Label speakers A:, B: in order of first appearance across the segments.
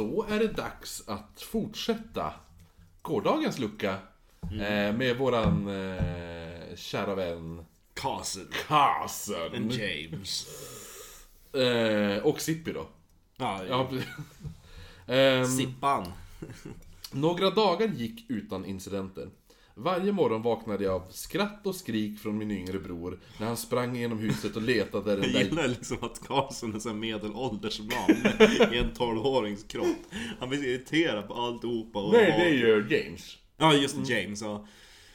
A: då är det dags att fortsätta gårdagens lucka eh, med våran eh, kära vän
B: Carson.
A: Carson.
B: James.
A: Eh, och Sippi då.
B: Ja,
A: Ja. Ehm,
B: Sippan.
A: Några dagar gick utan incidenter. Varje morgon vaknade jag av skratt och skrik från min yngre bror när han sprang genom huset och letade den
B: Jag
A: där...
B: gillar liksom att Carson är här medelålders man i en 12-årings kropp. Han blir så irriterad på alltihopa. Och
A: Nej, det ju James.
B: Ja, just James. Ja.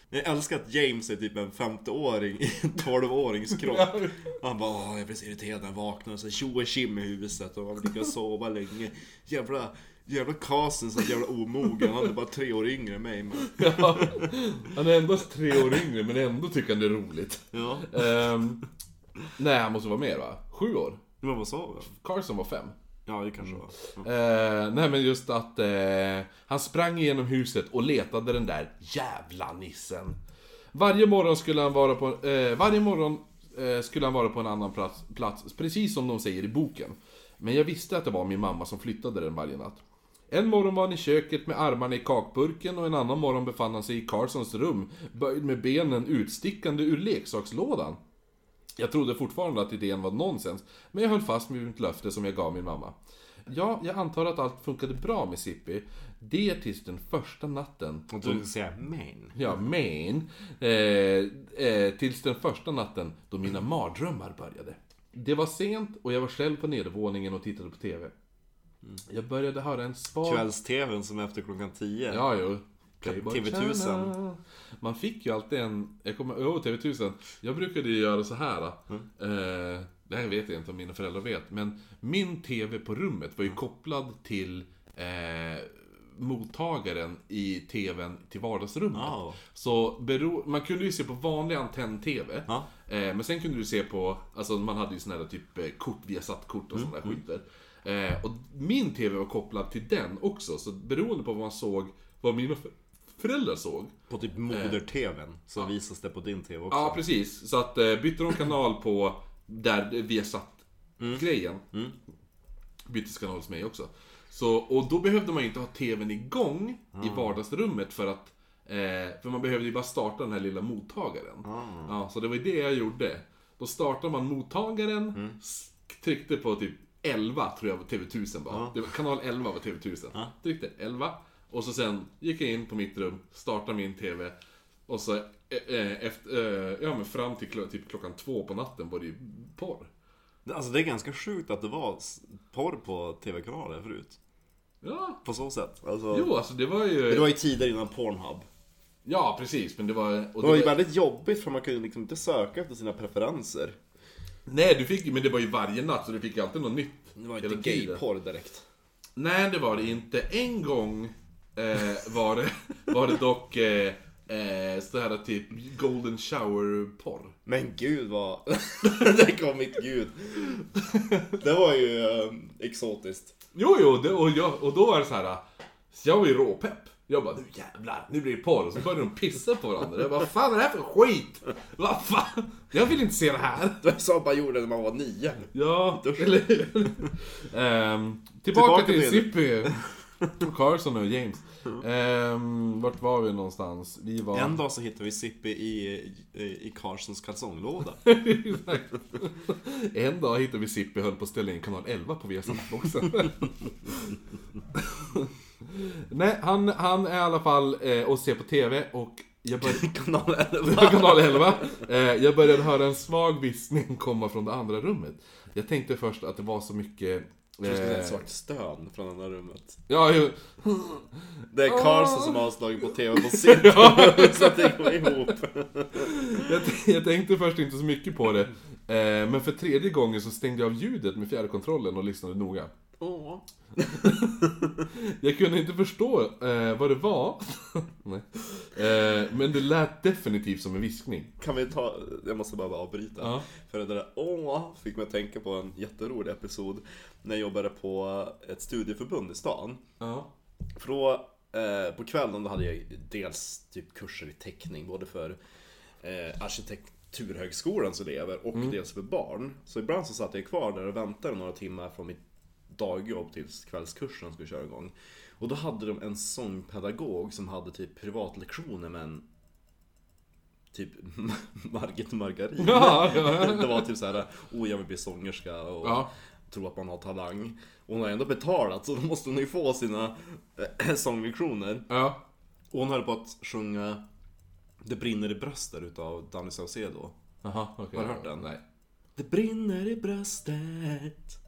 B: Jag älskar att James är typ en 50-åring i en 12-årings kropp. Han bara Åh, jag blir så irriterad när jag vaknar och så tjo och i huset och ligger och sova länge. Jävla, jävla Carson så jävla omogen. Han är bara tre år yngre än mig. Men...
A: Ja, han är endast tre år yngre men ändå tycker han det är roligt.
B: Ja,
A: Ehm, nej, han måste vara mer va? Sju år?
B: men vad sa vi?
A: Carson var fem.
B: Ja, det kanske var. Ja.
A: Eh, nej men just att eh, han sprang igenom huset och letade den där jävla nissen. Varje morgon skulle han vara på, eh, varje morgon eh, skulle han vara på en annan plats, plats, precis som de säger i boken. Men jag visste att det var min mamma som flyttade den varje natt. En morgon var han i köket med armarna i kakburken och en annan morgon befann han sig i Carsons rum, böjd med benen utstickande ur leksakslådan. Jag trodde fortfarande att idén var nonsens, men jag höll fast vid mitt löfte som jag gav min mamma. Ja, jag antar att allt funkade bra med Sippi. Det tills den första natten.
B: Och du skulle säga men.
A: Ja, men... Eh, eh, tills den första natten då mina mardrömmar började. Det var sent och jag var själv på nedervåningen och tittade på TV. Jag började höra en svag...
B: Kvälls-tvn som är efter klockan 10.
A: Ja, jo. Playboy
B: TV1000.
A: Channel. Man fick ju alltid en... Jag kommer... Jo, TV1000. Jag brukade ju göra så här. Eh, det här vet jag inte om mina föräldrar vet. Men min TV på rummet var ju kopplad till eh, mottagaren i TVn till vardagsrummet.
B: Ja.
A: Så bero, man kunde ju se på vanlig antenn-TV.
B: Ja.
A: Eh, men sen kunde du se på, alltså man hade ju såna här typ eh, kort, via kort och
B: Mm,
A: sådana där skit där. Eh, och min TV var kopplad till den också, så beroende på vad man såg, vad mina för- föräldrar såg.
B: På typ moder-tvn så visas det på din TV också.
A: Ja, precis. Så att eh, bytte de kanal på där vi har satt grejen. Byttes kanal hos mig också. Så, och då behövde man ju inte ha TVn igång i vardagsrummet för att eh, För man behövde ju bara starta den här lilla mottagaren. Ja, så det var ju det jag gjorde. Då startade man mottagaren, s- tryckte på typ 11 tror jag var TV1000 var. Det var, kanal 11 var TV1000. Tryckte 11. Och så sen gick jag in på mitt rum, startade min TV. Och så eh, eh, efter, eh, ja men fram till klo- typ klockan två på natten var det ju porr.
B: Alltså det är ganska sjukt att det var porr på TV-kanaler förut.
A: Ja,
B: På så sätt. Alltså,
A: jo alltså det var ju...
B: Det var ju tider innan Pornhub.
A: Ja precis, men det var... Och
B: Det var ju väldigt jobbigt för man kunde liksom inte söka efter sina preferenser.
A: Nej, du fick men det var ju varje natt så du fick alltid något nytt.
B: Det var inte gayporr direkt.
A: Nej, det var det inte. En gång eh, var, det, var det dock eh, eh, så här typ golden shower-porr.
B: Men gud vad... det kom mitt gud. Det var ju eh, exotiskt.
A: Jo, jo, det, och, jag, och då var det så här. Så jag var ju råpepp. Jag bara, nu jävlar, nu blir det porr. Och så började de pissa på varandra. Jag bara, vad fan är det här för skit? Vad fan? Jag vill inte se det här.
B: Det var så man gjorde när man var nio.
A: Ja, eller? Ehm, tillbaka,
B: Tillbaka
A: till
B: till-
A: Zippy. Carson och James. Ehm, vart var vi någonstans? Vi var...
B: En dag så hittade vi Sippi i, i, i Carsons kalsonglåda.
A: En dag hittade vi och höll på att ställa in kanal 11 på Viasat-boxen. Nej, han, han är i alla fall eh, och ser på TV och jag började...
B: Kanal 11.
A: kanal 11. Eh, jag började höra en svag viskning komma från det andra rummet. Jag tänkte först att det var så mycket...
B: Det skulle
A: eh,
B: ett svart stön från där rummet.
A: Ja, ju,
B: Det är Carson som har slagit på TV på sitt så att det går ihop.
A: jag, jag tänkte först inte så mycket på det. Eh, men för tredje gången så stängde jag av ljudet med fjärrkontrollen och lyssnade noga.
B: Åh.
A: Jag kunde inte förstå eh, vad det var. Nej. Eh, men det lät definitivt som en viskning.
B: Kan vi ta, jag måste bara avbryta.
A: Ja.
B: För det där åh fick mig att tänka på en jätterolig episod när jag jobbade på ett studieförbund i stan.
A: Ja.
B: För då, eh, på kvällen då hade jag dels typ kurser i teckning både för eh, arkitekturhögskolans elever och dels för barn. Så ibland så satt jag kvar där och väntade några timmar från mitt dagjobb tills kvällskursen skulle köra igång. Och då hade de en sångpedagog som hade typ privatlektioner med en Typ Margit Margarin.
A: Ja, ja.
B: Det var typ såhär, oh jag vill bli sångerska och
A: Ja.
B: tro att man har talang. Och hon har ändå betalat så då måste hon ju få sina eh, sånglektioner.
A: Ja.
B: Och hon höll på att sjunga Det brinner i bröstet utav Danny Saucedo.
A: Jaha, okej.
B: Har du hört den?
A: Nej.
B: Det brinner i bröstet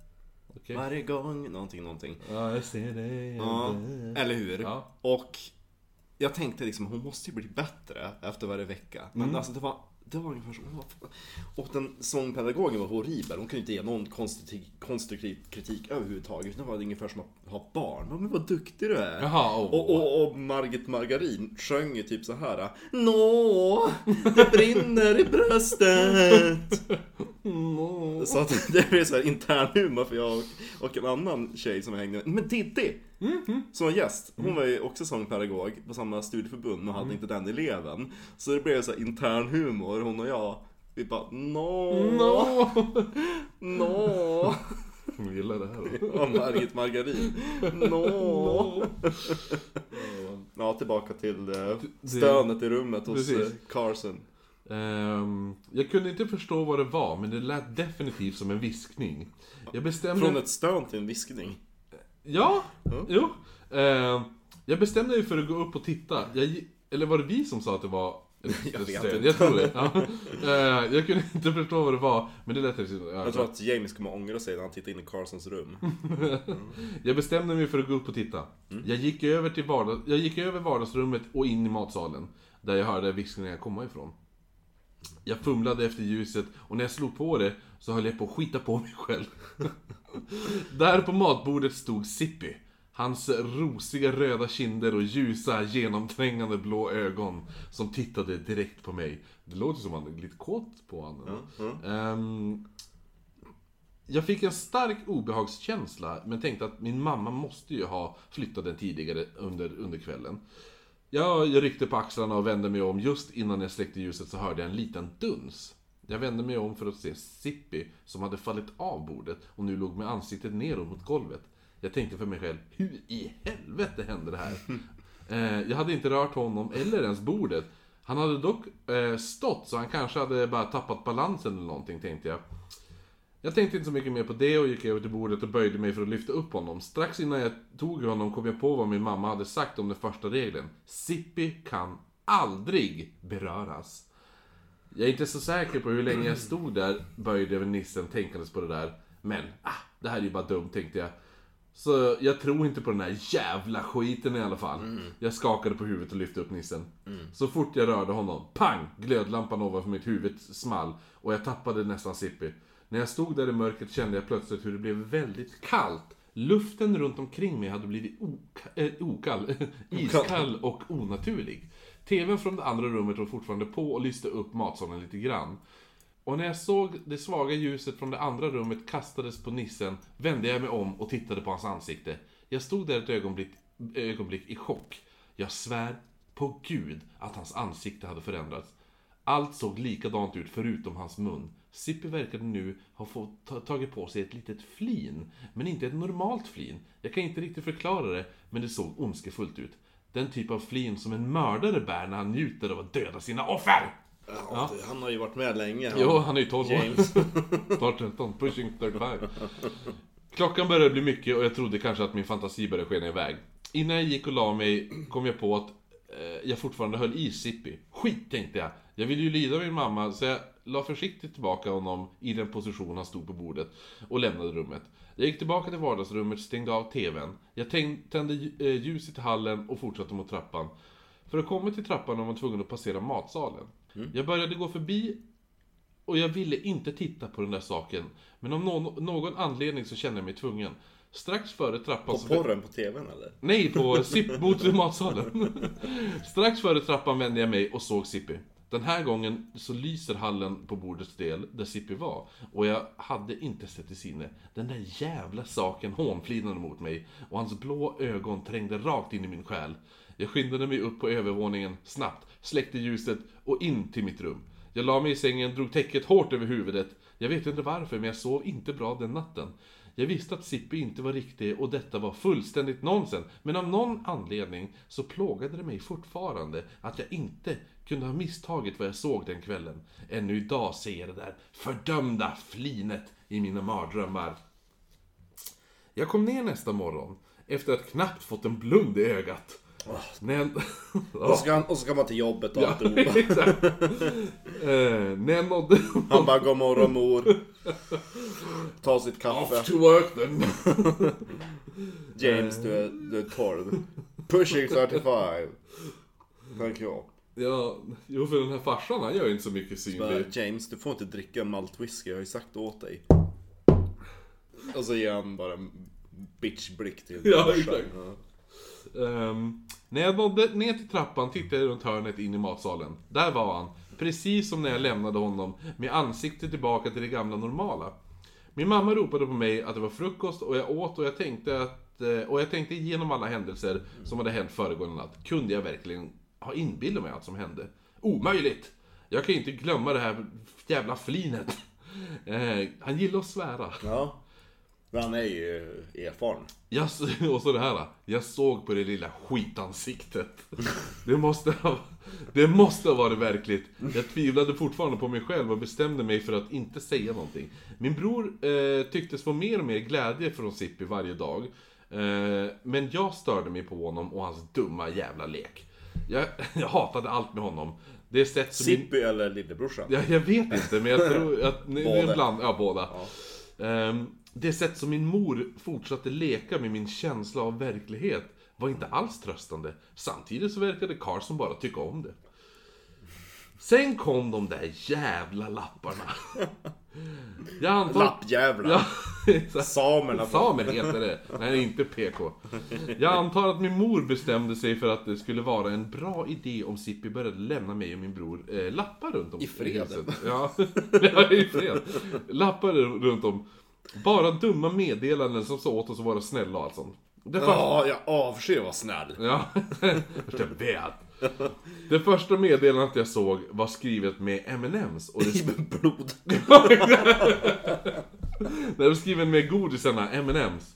A: Okej.
B: varje gång, någonting, någonting.
A: Ja, jag ser dig.
B: Ja, eller hur?
A: Ja.
B: Och jag tänkte liksom, hon måste ju bli bättre efter varje vecka. Men
A: Mm.
B: alltså det var, det var ungefär så. Och den sångpedagogen var horribel. Hon kunde inte ge någon konstruktiv, konstruktiv kritik överhuvudtaget. Det var ungefär som att ha barn. Men vad duktig du är.
A: Jaha, åh.
B: Och, och, och Margit Margarin sjöng ju typ så här. Nå, det brinner i bröstet. Så att det blev så här intern humor för jag och, och en annan tjej som jag hängde med. Men Titti! Som var gäst. Hon var ju också sångpedagog på samma studieförbund och hade inte den eleven. Så det blev så intern humor, hon och jag. Vi bara nå,
A: No.
B: nå.
A: Jag gillar det här.
B: Och Margit Margarin. Nå. Ja, tillbaka till eh, stönet i rummet hos
A: Precis.
B: eh, Carson.
A: Ehm, jag kunde inte förstå vad det var, men det lät definitivt som en viskning. Jag bestämde...
B: Från ett stön till en viskning.
A: Ja, jo. Ehm, jag bestämde mig för att gå upp och titta. Jag, eller var det vi som sa att det var
B: Jag vet
A: stöd?
B: inte.
A: Jag tror det. Ja. Ehm, jag kunde inte förstå vad det var, men det lät.
B: Jag tror att James kommer ångra sig när han tittar in i Carsons rum.
A: Jag bestämde mig för att gå upp och titta. Jag, gick över till vardag... jag gick över vardagsrummet och in i matsalen. Där jag hörde viskningarna komma ifrån. Jag fumlade efter ljuset och när jag slog på det så höll jag på att skita på mig själv. Där på matbordet stod Sippi. Hans rosiga röda kinder och ljusa genomträngande blå ögon som tittade direkt på mig. Det låter som att han är lite kåt på honom. Ehm, jag fick en stark obehagskänsla, men tänkte att min mamma måste ju ha flyttat den tidigare under, under kvällen. Jag, jag ryckte på axlarna och vände mig om. Just innan jag släckte ljuset så hörde jag en liten duns. Jag vände mig om för att se Sippi, som hade fallit av bordet och nu låg med ansiktet neråt mot golvet. Jag tänkte för mig själv, hur i helvete hände det här? eh, jag hade inte rört honom eller ens bordet. Han hade dock eh, stått, så han kanske hade bara tappat balansen eller någonting, tänkte jag. Jag tänkte inte så mycket mer på det och gick över till bordet och böjde mig för att lyfta upp honom. Strax innan jag tog honom kom jag på vad min mamma hade sagt om den första regeln. Sippi kan aldrig beröras. Jag är inte så säker på hur länge jag stod där böjd över nissen tänkandes på det där. Men, ah, det här är ju bara dumt tänkte jag. Så jag tror inte på den här jävla skiten i alla fall. Jag skakade på huvudet och lyfte upp nissen. Så fort jag rörde honom, pang! Glödlampan ovanför mitt huvud small och jag tappade nästan Sippi. När jag stod där i mörkret kände jag plötsligt hur det blev väldigt kallt. Luften runt omkring mig hade blivit oka- eh, okall, iskall och onaturlig. TVn från det andra rummet var fortfarande på och lyste upp matsalen lite grann. Och när jag såg det svaga ljuset från det andra rummet kastades på nissen vände jag mig om och tittade på hans ansikte. Jag stod där ett ögonblick, ögonblick i chock. Jag svär på gud att hans ansikte hade förändrats. Allt såg likadant ut förutom hans mun. Sippi verkade nu ha fått ta- tagit på sig ett litet flin, men inte ett normalt flin. Jag kan inte riktigt förklara det, men det såg ondskefullt ut. Den typ av flin som en mördare bär när han njuter av att döda sina offer!
B: Ja, det- Han har ju varit med länge. han.
A: Jo, han är ju 12 år.
B: James.
A: Snart 13, pushing 35. Klockan började bli mycket och jag trodde kanske att min fantasi började skena iväg. Innan jag gick och la mig kom jag på att eh, jag fortfarande höll i Sippi. Skit tänkte jag. Jag ville ju lyda min mamma så jag la försiktigt tillbaka honom i den position han stod på bordet och lämnade rummet. Jag gick tillbaka till vardagsrummet, stängde av TVn. Jag tänd- tände eh, ljuset i hallen och fortsatte mot trappan. För att komma till trappan var man tvungen att passera matsalen. Jag började gå förbi och jag ville inte titta på den där saken. Men av någon, någon anledning så kände jag mig tvungen. Strax före trappan
B: På porren på TVn eller?
A: Nej, på Sipp mot matsalen. Strax före trappan vände jag mig och såg Sippi. Den här gången så lyser hallen på bordets del där Sippi var. Och jag hade inte sett i sinne. Den där jävla saken hånflinade mot mig. Och hans blå ögon trängde rakt in i min själ. Jag skyndade mig upp på övervåningen snabbt, släckte ljuset och in till mitt rum. Jag la mig i sängen, drog täcket hårt över huvudet. Jag vet inte varför, men jag sov inte bra den natten. Jag visste att Sippi inte var riktig och detta var fullständigt nonsens. Men av någon anledning så plågade det mig fortfarande att jag inte kunde ha misstagit vad jag såg den kvällen. Ännu idag ser jag det där fördömda flinet i mina mardrömmar. Jag kom ner nästa morgon efter att knappt fått en blund i ögat. När jag...
B: Och så, ska, han- och så ska man till jobbet och
A: Ja, exakt. Eh, när jag nådde...
B: Han bara, god morgon mor. Ta sitt
A: Off
B: kaffe.
A: to work then.
B: James, du är, du är 12. Pushing 35. Tack jag.
A: Ja, jo för den här farsan han gör ju inte så mycket
B: Bara,
A: synlig.
B: James, du får inte dricka malt whisky, jag har ju sagt åt dig. Och så ger han bara en bitchblick till
A: Ja, exakt. Ehm, när jag nådde ner till trappan tittade jag runt hörnet in i matsalen. Där var han, precis som när jag lämnade honom, med ansiktet tillbaka till det gamla normala. Min mamma ropade på mig att det var frukost och jag åt och jag tänkte att... eh, Och jag tänkte igenom alla händelser som hade hänt föregående natt. Kunde jag verkligen ha inbillat mig allt som hände? Omöjligt! Jag kan ju inte glömma det här jävla flinet. Eh, han gillar att svära.
B: Ja. Men han är ju erfaren.
A: Jag, och så det här. Jag såg på det lilla skitansiktet. Det måste ha, det måste ha varit verkligt. Jag tvivlade fortfarande på mig själv och bestämde mig för att inte säga någonting. Min bror eh, tycktes få mer och mer glädje från Sippi varje dag. Eh, men jag störde mig på honom och hans dumma jävla lek. Jag, jag hatade allt med honom. Det sätt som min...
B: Sippi eller lillebrorsan?
A: Ja, jag vet inte, men jag tror att... Är
B: Båda.
A: bland, ja, båda. Ehm, det sätt som min mor fortsatte leka med min känsla av verklighet var inte alls tröstande. Samtidigt så verkade Carson bara tycka om det. Sen kom de där jävla lapparna. Jag antar...
B: Lappjävlar.
A: Ja, exakt.
B: Samerna.
A: Samer heter det. Nej, inte PK. Jag antar att min mor bestämde sig för att det skulle vara en bra idé om Sippi började lämna mig och min bror eh, lappar runt om
B: I fred.
A: Ja, ja, i fred. Lappar runt om. Bara dumma meddelanden som sa åt oss att vara snälla och allt sånt. Det första...
B: Ja, jag avskyr att vara snäll.
A: Ja, jag vet. Det första meddelandet jag såg var skrivet med M&M's och det
B: I blod.
A: Det var skriven med godisarna M&M's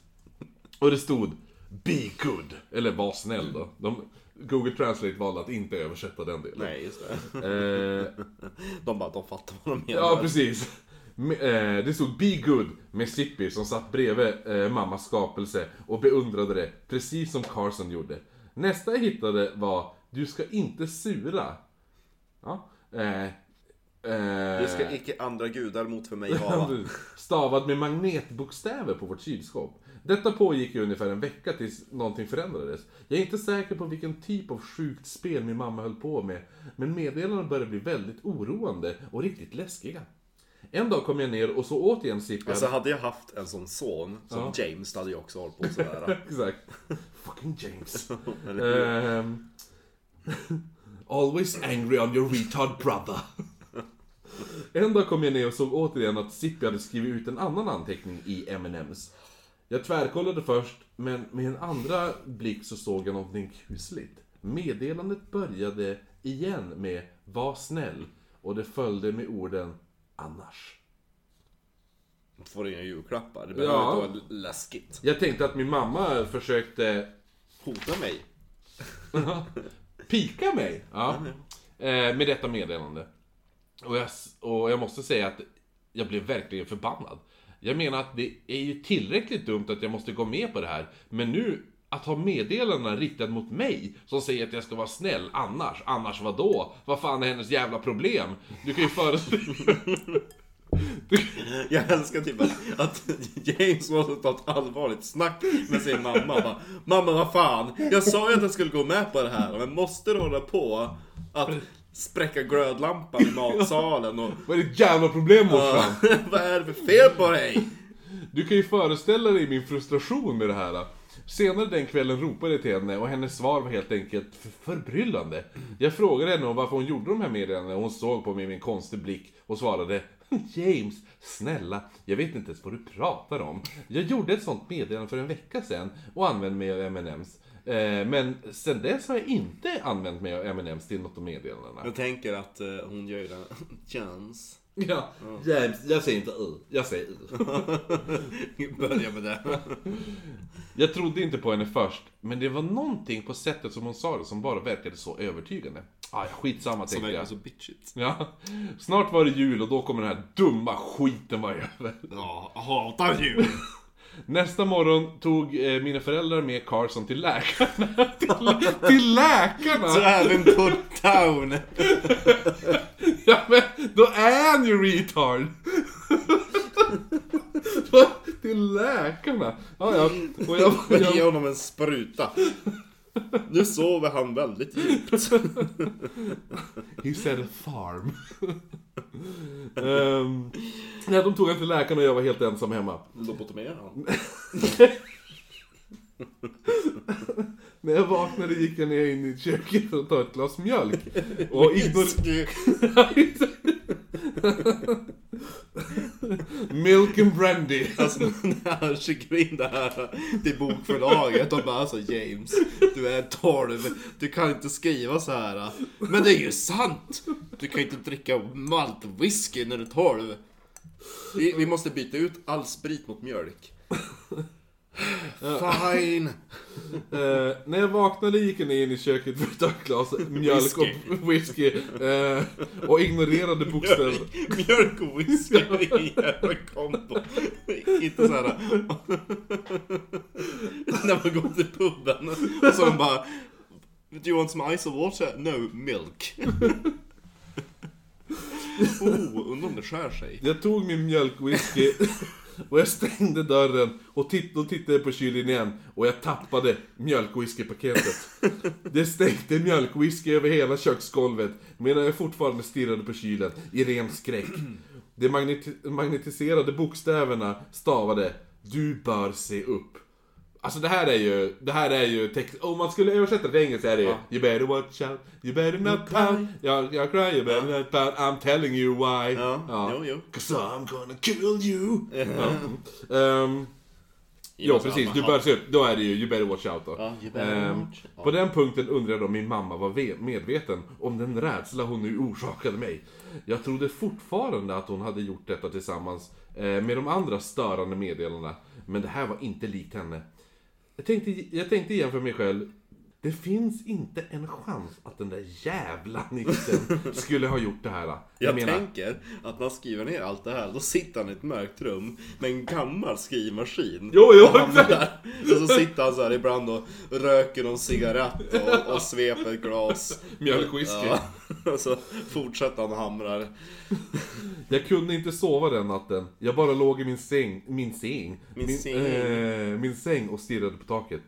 A: Och det stod Be good, eller var snäll då. De, Google Translate valde att inte översätta den delen.
B: Nej, just det.
A: Eh,
B: De bara, de fattar vad de menar.
A: ja, precis. Eh, Det stod Be good med Sippi som satt bredvid eh, mammas skapelse och beundrade det, precis som Carson gjorde. Nästa jag hittade var Du ska inte sura. Ja. Eh, eh,
B: Det ska icke andra gudar mot för mig hava.
A: Stavad med magnetbokstäver på vårt kylskåp. Detta pågick i ungefär en vecka tills någonting förändrades. Jag är inte säker på vilken typ av sjukt spel min mamma höll på med, men meddelandena började bli väldigt oroande och riktigt läskiga. En dag kom jag ner och så återigen Sippi
B: Alltså hade jag haft en sån son som
A: Ja.
B: James, hade jag också hållit på sådär.
A: Exakt. Fucking James. Ehm, Always angry on your retard brother. En dag kom jag ner och såg återigen att Sippi hade skrivit ut en annan anteckning i M&M's. Jag tvärkollade först, men med en andra blick så såg jag någonting kusligt. Meddelandet började igen med Var snäll och det följde med orden Annars.
B: Får inga julklappar. Det behöver
A: Ja.
B: inte vara läskigt.
A: Jag tänkte att min mamma försökte
B: Hota mig.
A: Pika mig! Ja. Eh, med detta meddelande. Och jag, och jag måste säga att jag blev verkligen förbannad. Jag menar att det är ju tillräckligt dumt att jag måste gå med på det här. Men nu, att ha meddelanden riktat mot mig som säger att jag ska vara snäll annars. Annars vad då? Vad fan är hennes jävla problem? Du kan ju föreställa...
B: Jag älskar typ att, att James måste ta ett allvarligt snack med sin mamma. Bara, mamma vad fan, jag sa ju att jag skulle gå med på det här. Men måste du hålla på att spräcka glödlampan i matsalen och...
A: Vad är ditt jävla problem morsan?
B: vad är det för fel på dig?
A: Du kan ju föreställa dig min frustration med det här. Senare den kvällen ropade jag till henne och hennes svar var helt enkelt för- förbryllande. Jag frågade henne om varför hon gjorde de här meddelandena och hon såg på mig med en konstig blick och svarade James, snälla, jag vet inte ens vad du pratar om. Jag gjorde ett sånt meddelande för en vecka sedan och använde mig av M&M's. Eh, Men sen dess har jag inte använt mig av M&M's till något av meddelandena.
B: Jag tänker att eh, hon gör ju den. Chans.
A: Ja, James, jag säger inte U, jag säger U.
B: Börja med det.
A: Jag trodde inte på henne först, men det var någonting på sättet som hon sa det som bara verkade så övertygande. Ah, ja, skitsamma
B: Som
A: tänkte
B: verkar
A: jag.
B: så bitchigt.
A: Ja. Snart var det jul och då kommer den här dumma skiten vara över.
B: Ja, jag hatar jul.
A: Nästa morgon tog eh, mina föräldrar med Carson till läkarna. till, till läkarna!
B: Så även på town.
A: Ja men, då är han ju retard! Till läkarna! Ja, ja. Och jag,
B: Ge
A: jag,
B: honom en spruta. Nu sover han väldigt djupt.
A: he said a farm. um, ja, de tog han till läkarna och jag var helt ensam hemma.
B: Lobotomera han.
A: När jag vaknade gick jag ner in i köket för att ta ett glas mjölk. Och ignorerade... Milk and brandy.
B: Alltså när han skickar in det här till bokförlaget och bara så James, du är 12, du kan inte skriva så här. Men det är ju sant! Du kan inte dricka malt whisky när du är 12. Vi, vi måste byta ut all sprit mot mjölk. Fine!
A: Eh, när jag vaknade gick jag in i köket för att ta ett glas mjölk och whisky. eh, och ignorerade bokstäver.
B: Mjölk, mjölk och whisky är en jävla kombo. Inte så här. När man går till puben och så bara Do you want some ice or water? No, milk. oh, undrar om det skär sig.
A: Jag tog min mjölkwhisky och jag stängde dörren och titt då tittade jag på kylen igen och jag tappade mjölkwhiskypaketet. Det stänkte mjölkwhisky över hela köksgolvet medan jag fortfarande stirrade på kylen i ren skräck. De magneti- magnetiserade bokstäverna stavade Du bör se upp. Alltså det här är ju, det här är ju text, om man skulle översätta det till engelska är det ju You better watch out, you better not pout, jag, jag cry, you better not pout, I'm telling you why.
B: Ja, jo, jo.
A: Cause I'm gonna kill you. Ja. Ehm, jo, precis. Du bör se upp. Då är det ju You better watch out då.
B: Ja, out.
A: På den punkten undrar jag om min mamma var ve- medveten om den rädsla hon nu orsakade mig. Jag trodde fortfarande att hon hade gjort detta tillsammans eh, med de andra störande meddelarna. Men det här var inte likt henne. Jag tänkte, jag tänkte igen för mig själv. Det finns inte en chans att den där jävla nissen skulle ha gjort det här.
B: Jag tänker att när han skriver ner allt det här, då sitter han i ett mörkt rum med en gammal skrivmaskin.
A: Jo, jo, exakt.
B: Och så sitter han så här ibland och röker någon cigarett och, och sveper ett glas.
A: Mjölkwhisky.
B: Ja. Och så fortsätter han hamrar.
A: Jag kunde inte sova den natten. Jag bara låg i min säng, min säng,
B: Min säng.
A: eh, min säng och stirrade på taket.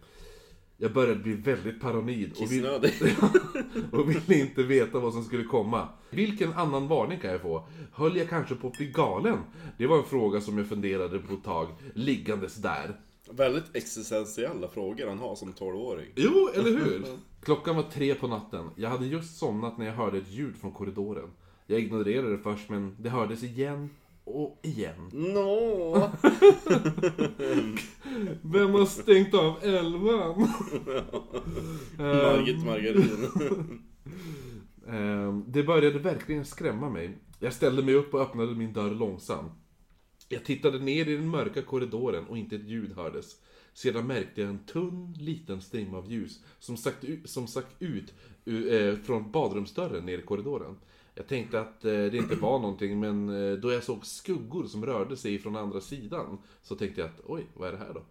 A: Jag började bli väldigt paranoid och, vill, och ville inte veta vad som skulle komma. Vilken annan varning kan jag få? Höll jag kanske på att bli galen? Det var en fråga som jag funderade på ett tag, liggandes där.
B: Väldigt existentiella frågor han har som 12-åring.
A: Jo, eller hur? Klockan var tre på natten. Jag hade just somnat när jag hörde ett ljud från korridoren. Jag ignorerade det först, men det hördes igen och igen.
B: Nå.
A: Vem har stängt av elvan?
B: Margit Margarin.
A: Ehm, Det började verkligen skrämma mig. Jag ställde mig upp och öppnade min dörr långsamt. Jag tittade ner i den mörka korridoren och inte ett ljud hördes. Sedan märkte jag en tunn, liten strimma av ljus som stack ut, som stack ut eh, från badrumsdörren ner i korridoren. Jag tänkte att eh, det inte var någonting, men eh, då jag såg skuggor som rörde sig från andra sidan så tänkte jag att oj, vad är det här då?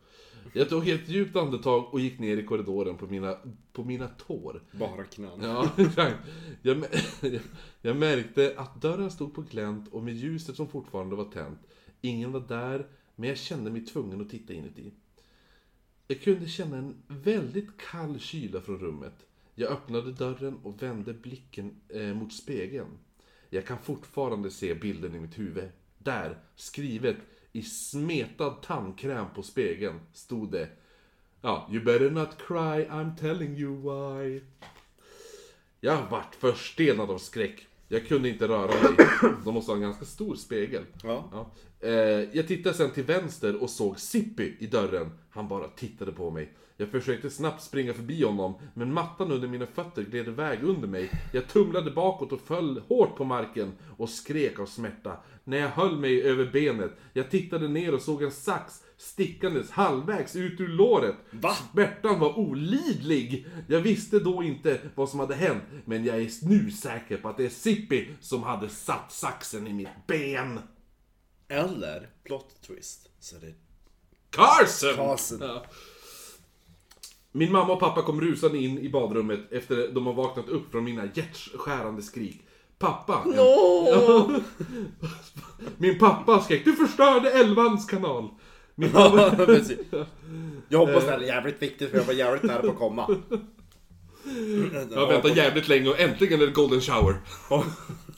A: Jag tog ett djupt andetag och gick ner i korridoren på mina, på mina tår.
B: Bara knän.
A: Ja, exakt. Jag, jag märkte att dörren stod på glänt och med ljuset som fortfarande var tänt. Ingen var där, men jag kände mig tvungen att titta inuti. Jag kunde känna en väldigt kall kyla från rummet. Jag öppnade dörren och vände blicken eh, mot spegeln. Jag kan fortfarande se bilden i mitt huvud. Där, skrivet i smetad tandkräm på spegeln, stod det Ja, you better not cry, I'm telling you why. Jag vart förstelnad av skräck. Jag kunde inte röra mig. De måste ha en ganska stor spegel.
B: Ja.
A: Ja. Eh, jag tittade sen till vänster och såg Sippy i dörren. Han bara tittade på mig. Jag försökte snabbt springa förbi honom, men mattan under mina fötter gled iväg under mig. Jag tumlade bakåt och föll hårt på marken och skrek av smärta. När jag höll mig över benet, jag tittade ner och såg en sax stickandes halvvägs ut ur låret.
B: Va?
A: Smärtan var olidlig. Jag visste då inte vad som hade hänt, men jag är nu säker på att det är Sippy som hade satt saxen i mitt ben.
B: Eller, plot twist, så är det
A: Carson!
B: Carson.
A: Ja. Min mamma och pappa kom rusande in i badrummet efter de har vaknat upp från mina hjärtskärande skrik. Pappa!
B: Åh!
A: Min pappa skrek Du förstörde elvans kanal! Min mamma...
B: Precis. Jag hoppas det här är jävligt viktigt för jag var jävligt nära på att komma.
A: Jag har väntat jävligt länge och äntligen är det golden shower.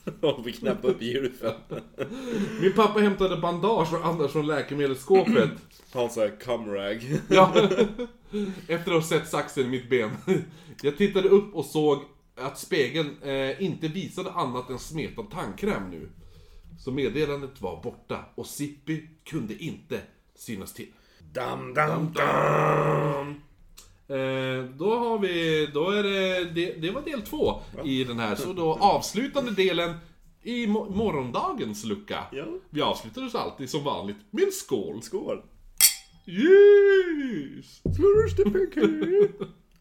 B: Och vi knappade upp gylfen.
A: Min pappa hämtade bandage och annars från läkemedelsskåpet.
B: Sån här cumrag.
A: Ja. Efter att ha sett saxen i mitt ben. Jag tittade upp och såg att spegeln eh, inte visade annat än smetad tandkräm nu. Så meddelandet var borta och Sippy kunde inte synas till.
B: Dam, dam, dam.
A: Eh, då har vi, då är det, det, det var del två i den här. Så då avslutande delen i mo- morgondagens lucka.
B: Ja.
A: Vi avslutar oss alltid som vanligt med en skål.
B: Skål.
A: Yes!
B: Flourish the pinky.